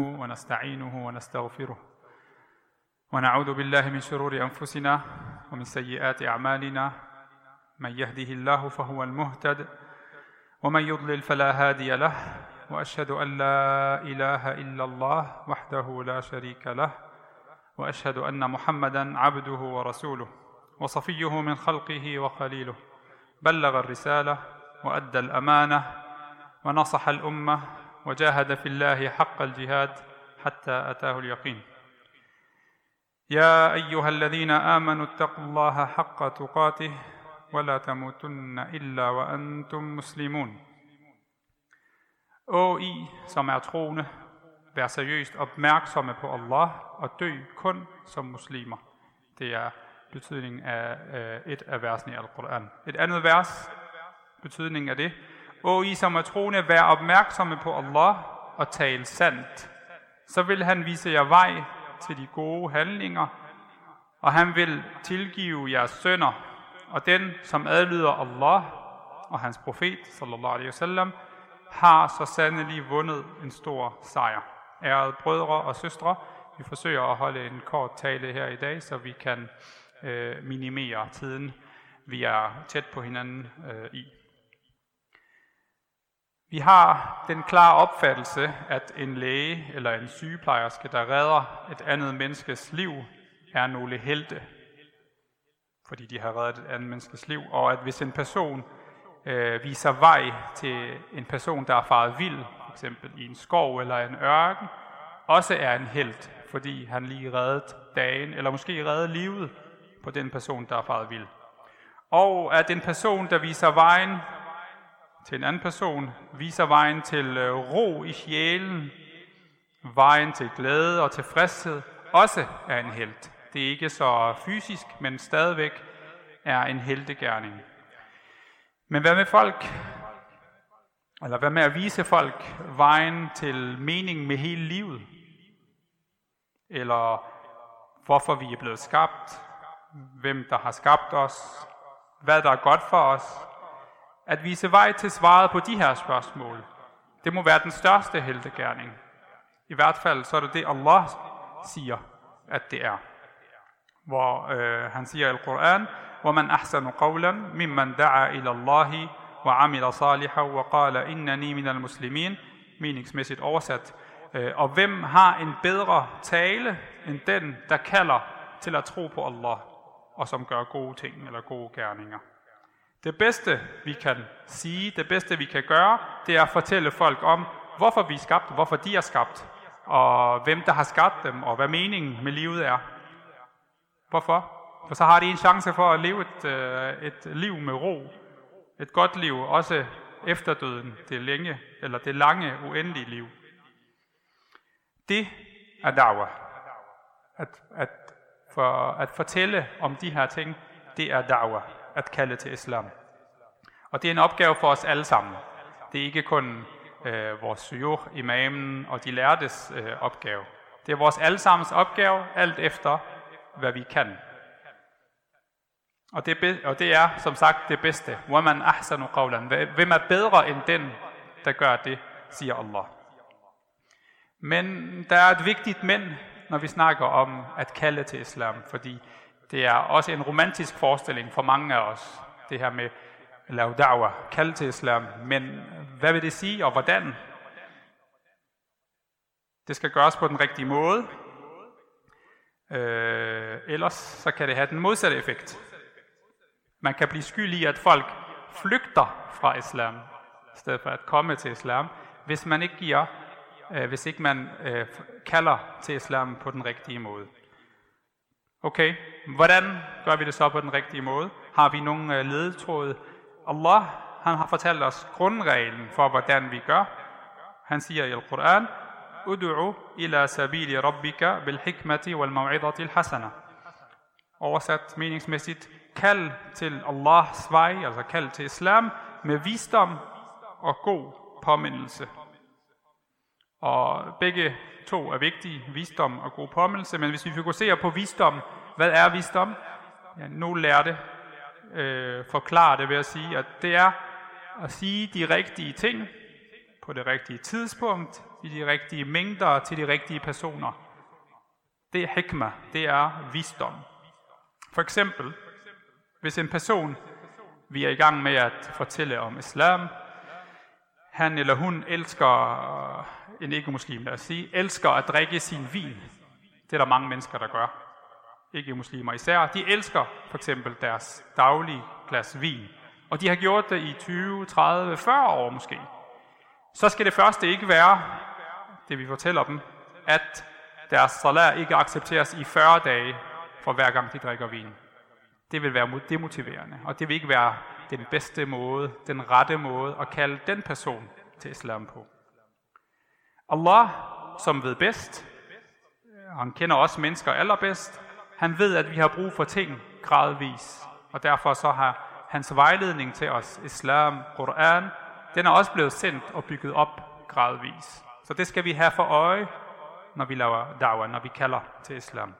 ونستعينه ونستغفره. ونعوذ بالله من شرور أنفسنا ومن سيئات أعمالنا. من يهده الله فهو المهتد ومن يضلل فلا هادي له وأشهد أن لا إله إلا الله وحده لا شريك له وأشهد أن محمدا عبده ورسوله وصفيه من خلقه وخليله. بلغ الرسالة وأدى الأمانة ونصح الأمة وجاهد في الله حق الجهاد حتى أتاه اليقين يا أيها الذين آمنوا اتقوا الله حق تقاته ولا تموتن إلا وأنتم مسلمون Og I, som er troende, vær seriøst opmærksomme på Allah og dø kun som muslimer. Det er betydningen af øh, et af versene i Al-Quran. Et andet vers, betydningen af det. O I, som er troende, vær opmærksomme på Allah og tale sandt. Så vil han vise jer vej til de gode handlinger, og han vil tilgive jeres sønder. Og den, som adlyder Allah og hans profet, sallallahu alaihi wasallam, har så sandelig vundet en stor sejr. Ærede brødre og søstre, vi forsøger at holde en kort tale her i dag, så vi kan øh, minimere tiden, vi er tæt på hinanden øh, i. Vi har den klare opfattelse, at en læge eller en sygeplejerske, der redder et andet menneskes liv, er nogle helte, fordi de har reddet et andet menneskes liv, og at hvis en person øh, viser vej til en person, der er faret vild, f.eks. i en skov eller en ørken, også er en helt, fordi han lige reddet dagen, eller måske reddet livet på den person, der er faret vild. Og at en person, der viser vejen til en anden person, viser vejen til øh, ro i sjælen, vejen til glæde og tilfredshed, også er en helt. Det er ikke så fysisk, men stadigvæk er en heltegærning. Men hvad med folk, eller hvad med at vise folk vejen til mening med hele livet? Eller hvorfor vi er blevet skabt? Hvem der har skabt os? Hvad der er godt for os? At vise vej til svaret på de her spørgsmål, det må være den største heltegærning. I hvert fald så er det det, Allah siger, at det er. Hvor øh, han siger i Al-Quran, وَمَنْ أَحْسَنُ قَوْلًا مِمَّنْ دَعَا إِلَى اللَّهِ وَعَمِلَ صَالِحًا وَقَالَ إِنَّنِي مِنَ الْمُسْلِمِينَ Meningsmæssigt oversat. Øh, og hvem har en bedre tale end den, der kalder til at tro på Allah, og som gør gode ting eller gode gerninger? Det bedste, vi kan sige, det bedste, vi kan gøre, det er at fortælle folk om, hvorfor vi er skabt, hvorfor de er skabt, og hvem der har skabt dem, og hvad meningen med livet er. Hvorfor? For så har de en chance for at leve et, øh, et liv med ro. Et godt liv, også efter døden, det længe, eller det lange, uendelige liv. Det er da'wah. At, at, for, at fortælle om de her ting, det er da'wah, at kalde til islam. Og det er en opgave for os alle sammen. Det er ikke kun øh, vores syur, imamen og de lærtes øh, opgave. Det er vores allesammens opgave, alt efter hvad vi kan. Og det, og det er som sagt det bedste. Waman ahsanu qawlan. Hvem er bedre end den, der gør det, siger Allah. Men der er et vigtigt men, når vi snakker om at kalde til islam, fordi det er også en romantisk forestilling for mange af os, det her med at lave da'wah, kalde til islam. Men hvad vil det sige, og hvordan? Det skal gøres på den rigtige måde, øh, ellers så kan det have den modsatte effekt. Man kan blive skyld i, at folk flygter fra islam, i stedet for at komme til islam, hvis man ikke giver, øh, hvis ikke man øh, kalder til islam på den rigtige måde. Okay, hvordan gør vi det så på den rigtige måde? Har vi nogle øh, ledetråde? Allah han har fortalt os grundreglen for, hvordan vi gør. Han siger i Al-Quran, Ud'u ila sabili rabbika bil hikmati wal maw'idati al hasana. Oversat meningsmæssigt, kald til Allahs vej, altså kald til islam, med visdom og god påmindelse. Og begge to er vigtige, visdom og god påmindelse, men hvis vi fokuserer på visdom, hvad er visdom? Ja, nu lærer det øh, forklare det ved at sige, at det er at sige de rigtige ting på det rigtige tidspunkt, i de rigtige mængder til de rigtige personer. Det er hikma, det er visdom. For eksempel, hvis en person, vi er i gang med at fortælle om islam, han eller hun elsker, øh, en ikke-muslim lad os sige, elsker at drikke sin vin. Det er der mange mennesker, der gør. Ikke-muslimer især. De elsker for eksempel deres daglige glas vin. Og de har gjort det i 20, 30, 40 år måske. Så skal det første ikke være, det vi fortæller dem, at deres salat ikke accepteres i 40 dage for hver gang de drikker vin. Det vil være demotiverende, og det vil ikke være den bedste måde, den rette måde at kalde den person til islam på. Allah, som ved bedst, øh, han kender os mennesker allerbedst, han ved, at vi har brug for ting gradvis, og derfor så har hans vejledning til os, islam, Quran, den er også blevet sendt og bygget op gradvis. Så det skal vi have for øje, når vi laver da'wah, når vi kalder til islam.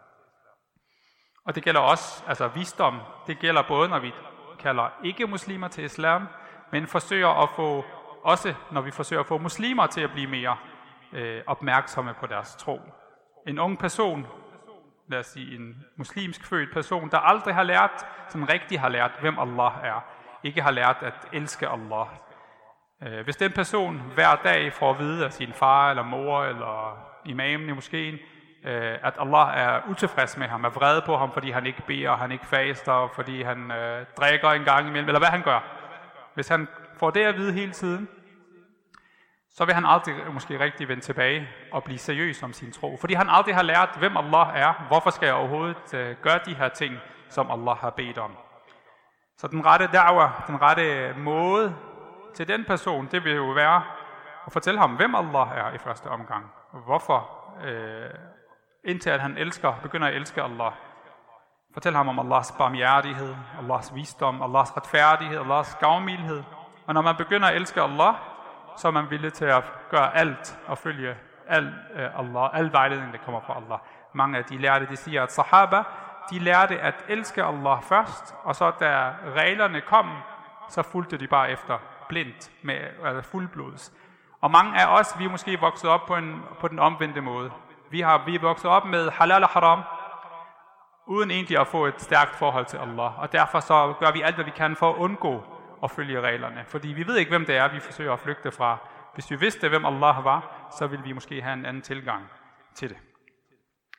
Og det gælder også, altså visdom, det gælder både, når vi kalder ikke-muslimer til islam, men forsøger at få, også når vi forsøger at få muslimer til at blive mere øh, opmærksomme på deres tro. En ung person, lad os sige en muslimsk født person, der aldrig har lært, som rigtig har lært, hvem Allah er, ikke har lært at elske Allah. Øh, hvis den person hver dag får at vide af sin far eller mor eller imamen i moskeen, øh, at Allah er utilfreds med ham, er vred på ham, fordi han ikke beder, han ikke faster, fordi han øh, drikker en gang imellem, eller hvad han gør. Hvis han får det at vide hele tiden, så vil han aldrig måske rigtig vende tilbage og blive seriøs om sin tro. Fordi han aldrig har lært, hvem Allah er. Hvorfor skal jeg overhovedet øh, gøre de her ting, som Allah har bedt om? Så den rette da'wah, den rette måde til den person, det vil jo være at fortælle ham, hvem Allah er i første omgang. Hvorfor? Øh, indtil at han elsker, begynder at elske Allah. Fortæl ham om Allahs barmhjertighed, Allahs visdom, Allahs retfærdighed, Allahs gavmildhed. Og når man begynder at elske Allah, så er man villig til at gøre alt og følge al, uh, Allah, al vejledning, der kommer fra Allah. Mange af de lærte, de siger, at sahaba, de lærte at elske Allah først, og så da reglerne kom, så fulgte de bare efter blindt, med, altså fuldblods. Og mange af os, vi er måske vokset op på, en, på den omvendte måde. Vi, har, vi er vokset op med halal og haram, uden egentlig at få et stærkt forhold til Allah. Og derfor så gør vi alt, hvad vi kan for at undgå at følge reglerne. Fordi vi ved ikke, hvem det er, vi forsøger at flygte fra. Hvis vi vidste, hvem Allah var, så ville vi måske have en anden tilgang til det.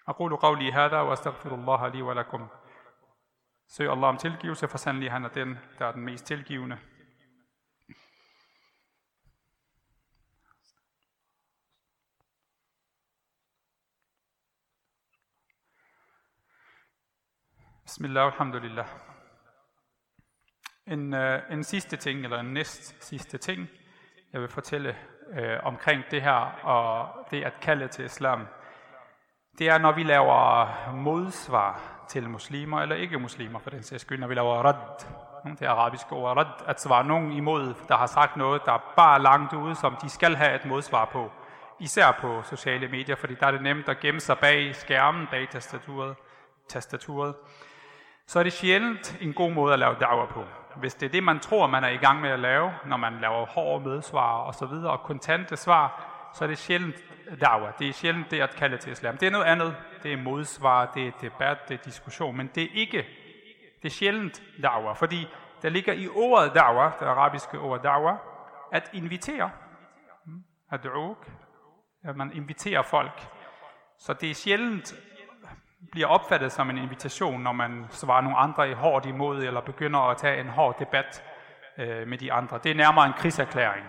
أقول قولي هذا وأستغفر الله لي ولكم. Søg Allah om tilgivelse, for sandelig han er den, der er den mest tilgivende. Bismillah, alhamdulillah. En, øh, en sidste ting, eller en næst sidste ting, jeg vil fortælle øh, omkring det her, og det at kalde til islam, det er, når vi laver modsvar til muslimer, eller ikke muslimer for den sags skyld, når vi laver rad, det arabiske ord rad, at svare nogen imod, der har sagt noget, der er bare langt ude, som de skal have et modsvar på. Især på sociale medier, fordi der er det nemt at gemme sig bag skærmen, bag tastaturet. tastaturet så er det sjældent en god måde at lave dager på. Hvis det er det, man tror, man er i gang med at lave, når man laver hårde medsvar og så videre, og kontante svar, så er det sjældent dawa. Det er sjældent det at kalde til islam. Det er noget andet. Det er modsvar, det er debat, det er diskussion, men det er ikke, det er sjældent dawa, fordi der ligger i ordet dawa, det arabiske ord dawa, at invitere. Ad'uk, at man inviterer folk. Så det er sjældent bliver opfattet som en invitation, når man svarer nogle andre i hårdt imod, eller begynder at tage en hård debat øh, med de andre. Det er nærmere en krigserklæring.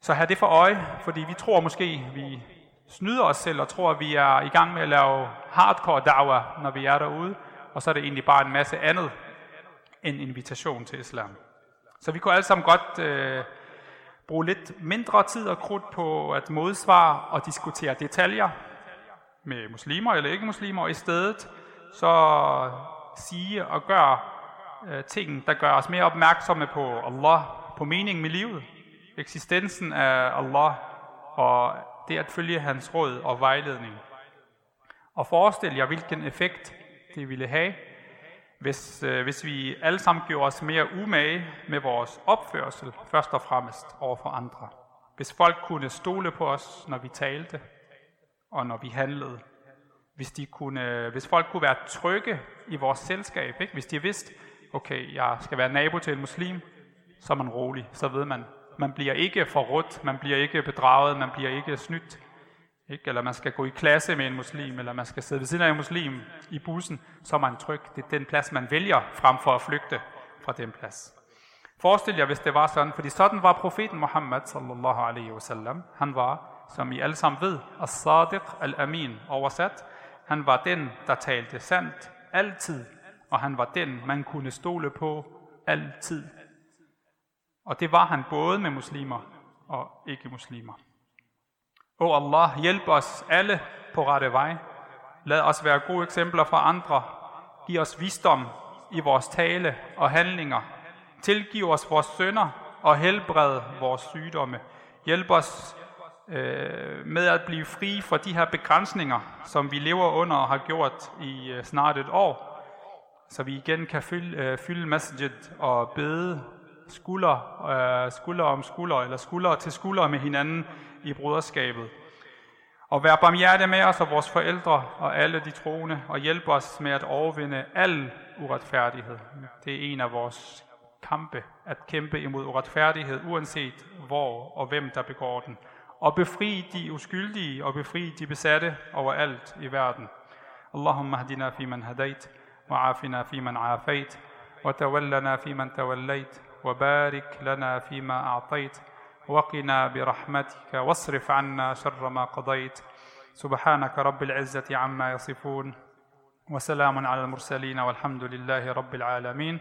Så have det for øje, fordi vi tror måske, vi snyder os selv og tror, at vi er i gang med at lave hardcore dawa, når vi er derude, og så er det egentlig bare en masse andet end invitation til islam. Så vi kunne alle sammen godt øh, bruge lidt mindre tid og krudt på at modsvare og diskutere detaljer, med muslimer eller ikke muslimer, og i stedet så sige og gøre øh, ting, der gør os mere opmærksomme på Allah, på meningen med livet, eksistensen af Allah, og det at følge hans råd og vejledning. Og forestil jer, hvilken effekt det ville have, hvis, øh, hvis vi alle sammen gjorde os mere umage med vores opførsel, først og fremmest over for andre. Hvis folk kunne stole på os, når vi talte, og når vi handlede. Hvis, de kunne, hvis folk kunne være trygge i vores selskab, ikke? hvis de vidste, okay, jeg skal være nabo til en muslim, så er man rolig, så ved man, man bliver ikke forrådt, man bliver ikke bedraget, man bliver ikke snydt. Ikke? Eller man skal gå i klasse med en muslim, eller man skal sidde ved siden af en muslim i bussen, så er man tryg. Det er den plads, man vælger, frem for at flygte fra den plads. Forestil jer, hvis det var sådan, fordi sådan var profeten Muhammad, sallallahu alaihi wasallam. Han var, som I alle sammen ved, as-sadiq al-amin oversat. Han var den, der talte sandt altid, og han var den, man kunne stole på altid. Og det var han både med muslimer og ikke-muslimer. O Allah, hjælp os alle på rette vej. Lad os være gode eksempler for andre. Giv os visdom i vores tale og handlinger. Tilgiv os vores sønder og helbred vores sygdomme. Hjælp os øh, med at blive fri fra de her begrænsninger, som vi lever under og har gjort i øh, snart et år, så vi igen kan fylde, øh, fylde masjid og bede skulder, øh, skulder om skulder, eller skulder til skulder med hinanden i broderskabet. Og vær barmhjertig med os og vores forældre og alle de troende, og hjælp os med at overvinde al uretfærdighed. Det er en af vores kampe, at kæmpe imod uretfærdighed, uanset hvor og hvem der begår den. Og befri de uskyldige og befri de besatte overalt i verden. Hadina fi man hadait, وعافنا فيمن عافيت وتولنا فيمن توليت وبارك لنا فيما أعطيت وقنا برحمتك واصرف عنا شر ما قضيت سبحانك رب العزة عما يصفون وسلام على المرسلين والحمد لله رب العالمين